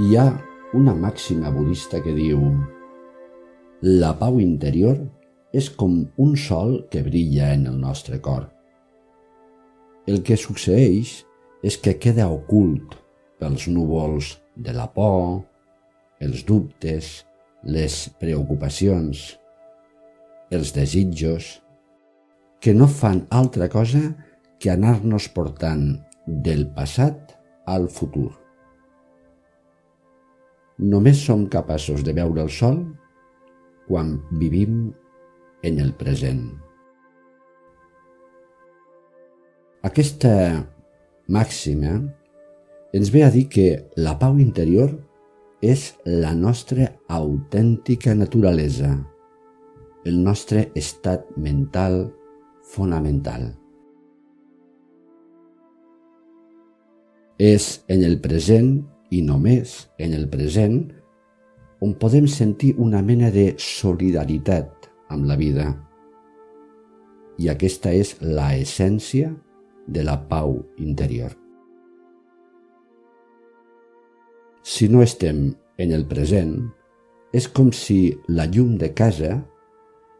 Hi ha una màxima budista que diu La pau interior és com un sol que brilla en el nostre cor. El que succeeix és que queda ocult pels núvols de la por, els dubtes, les preocupacions, els desitjos, que no fan altra cosa que anar-nos portant del passat al futur. Només som capaços de veure el sol quan vivim en el present. Aquesta màxima ens ve a dir que la pau interior és la nostra autèntica naturalesa, el nostre estat mental fonamental. És en el present i només en el present on podem sentir una mena de solidaritat amb la vida. I aquesta és la essència de la pau interior. Si no estem en el present, és com si la llum de casa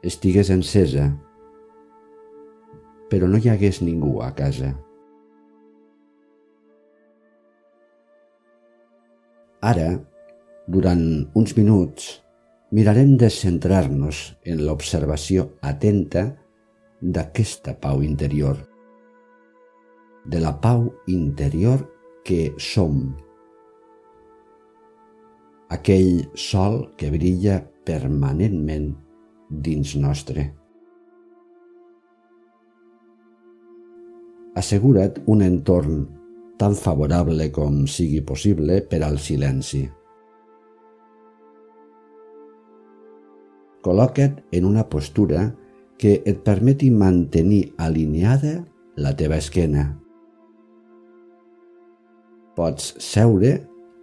estigués encesa, però no hi hagués ningú a casa. Ara, durant uns minuts, mirarem de centrar-nos en l'observació atenta d'aquesta pau interior, de la pau interior que som, aquell sol que brilla permanentment dins nostre. Assegura't un entorn tan favorable com sigui possible per al silenci. Col·loca't en una postura que et permeti mantenir alineada la teva esquena. Pots seure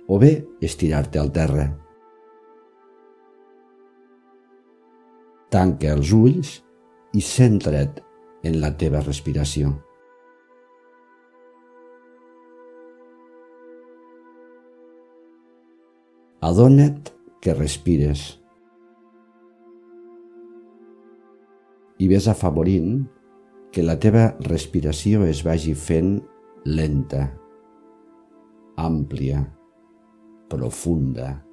o bé estirar-te al terra. Tanca els ulls i centra't en la teva respiració. Adona't que respires i ves afavorint que la teva respiració es vagi fent lenta, àmplia, profunda. A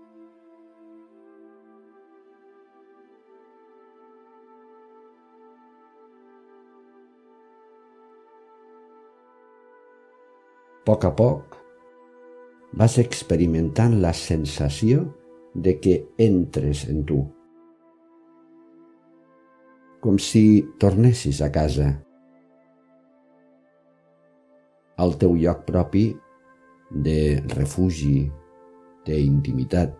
poc a poc vas experimentant la sensació de que entres en tu. Com si tornessis a casa, al teu lloc propi de refugi, d'intimitat.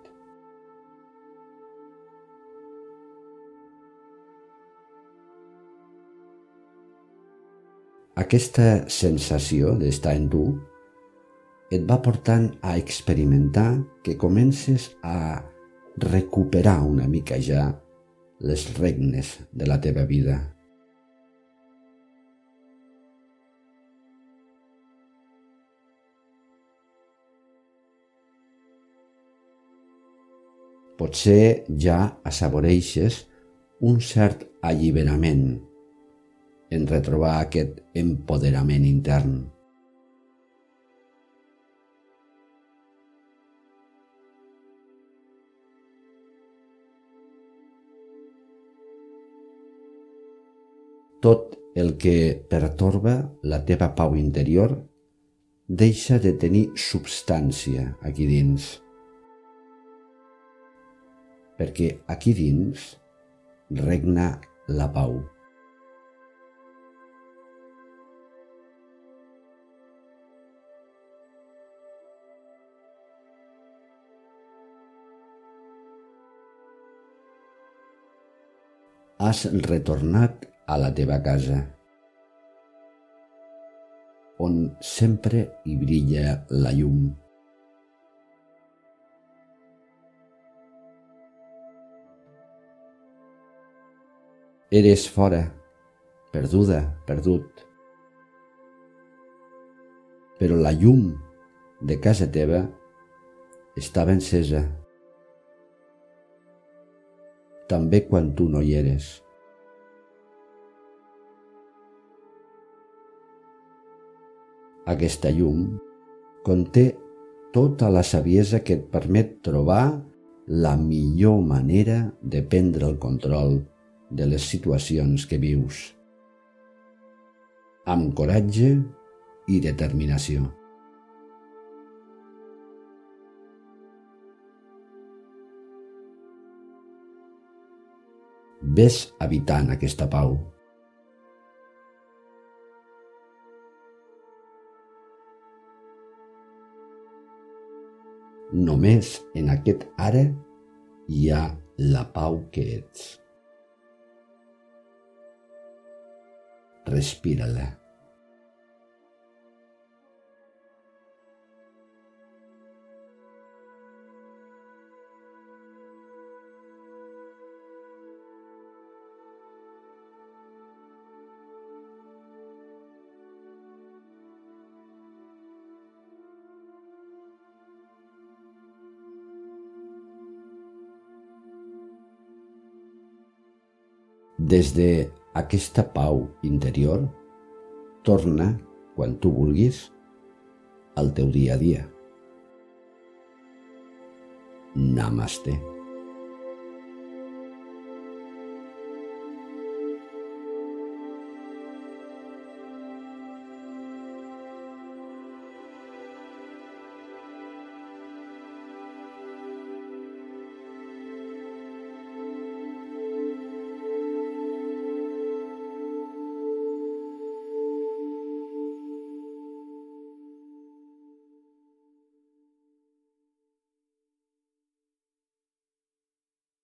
Aquesta sensació d'estar en tu et va portant a experimentar que comences a recuperar una mica ja les regnes de la teva vida. Potser ja assaboreixes un cert alliberament en retrobar aquest empoderament intern. Tot el que pertorba la teva pau interior deixa de tenir substància aquí dins. Perquè aquí dins regna la pau. Has retornat a la teva casa, on sempre hi brilla la llum. Eres fora, perduda, perdut. Però la llum de casa teva estava encesa. També quan tu no hi eres. Aquesta llum conté tota la saviesa que et permet trobar la millor manera de prendre el control de les situacions que vius. Amb coratge i determinació. Ves habitant aquesta pau. Només en aquest ara hi ha la pau que ets. Respírala. Des de aquesta pau interior, torna, quan tu vulguis, al teu dia a dia. Namaste.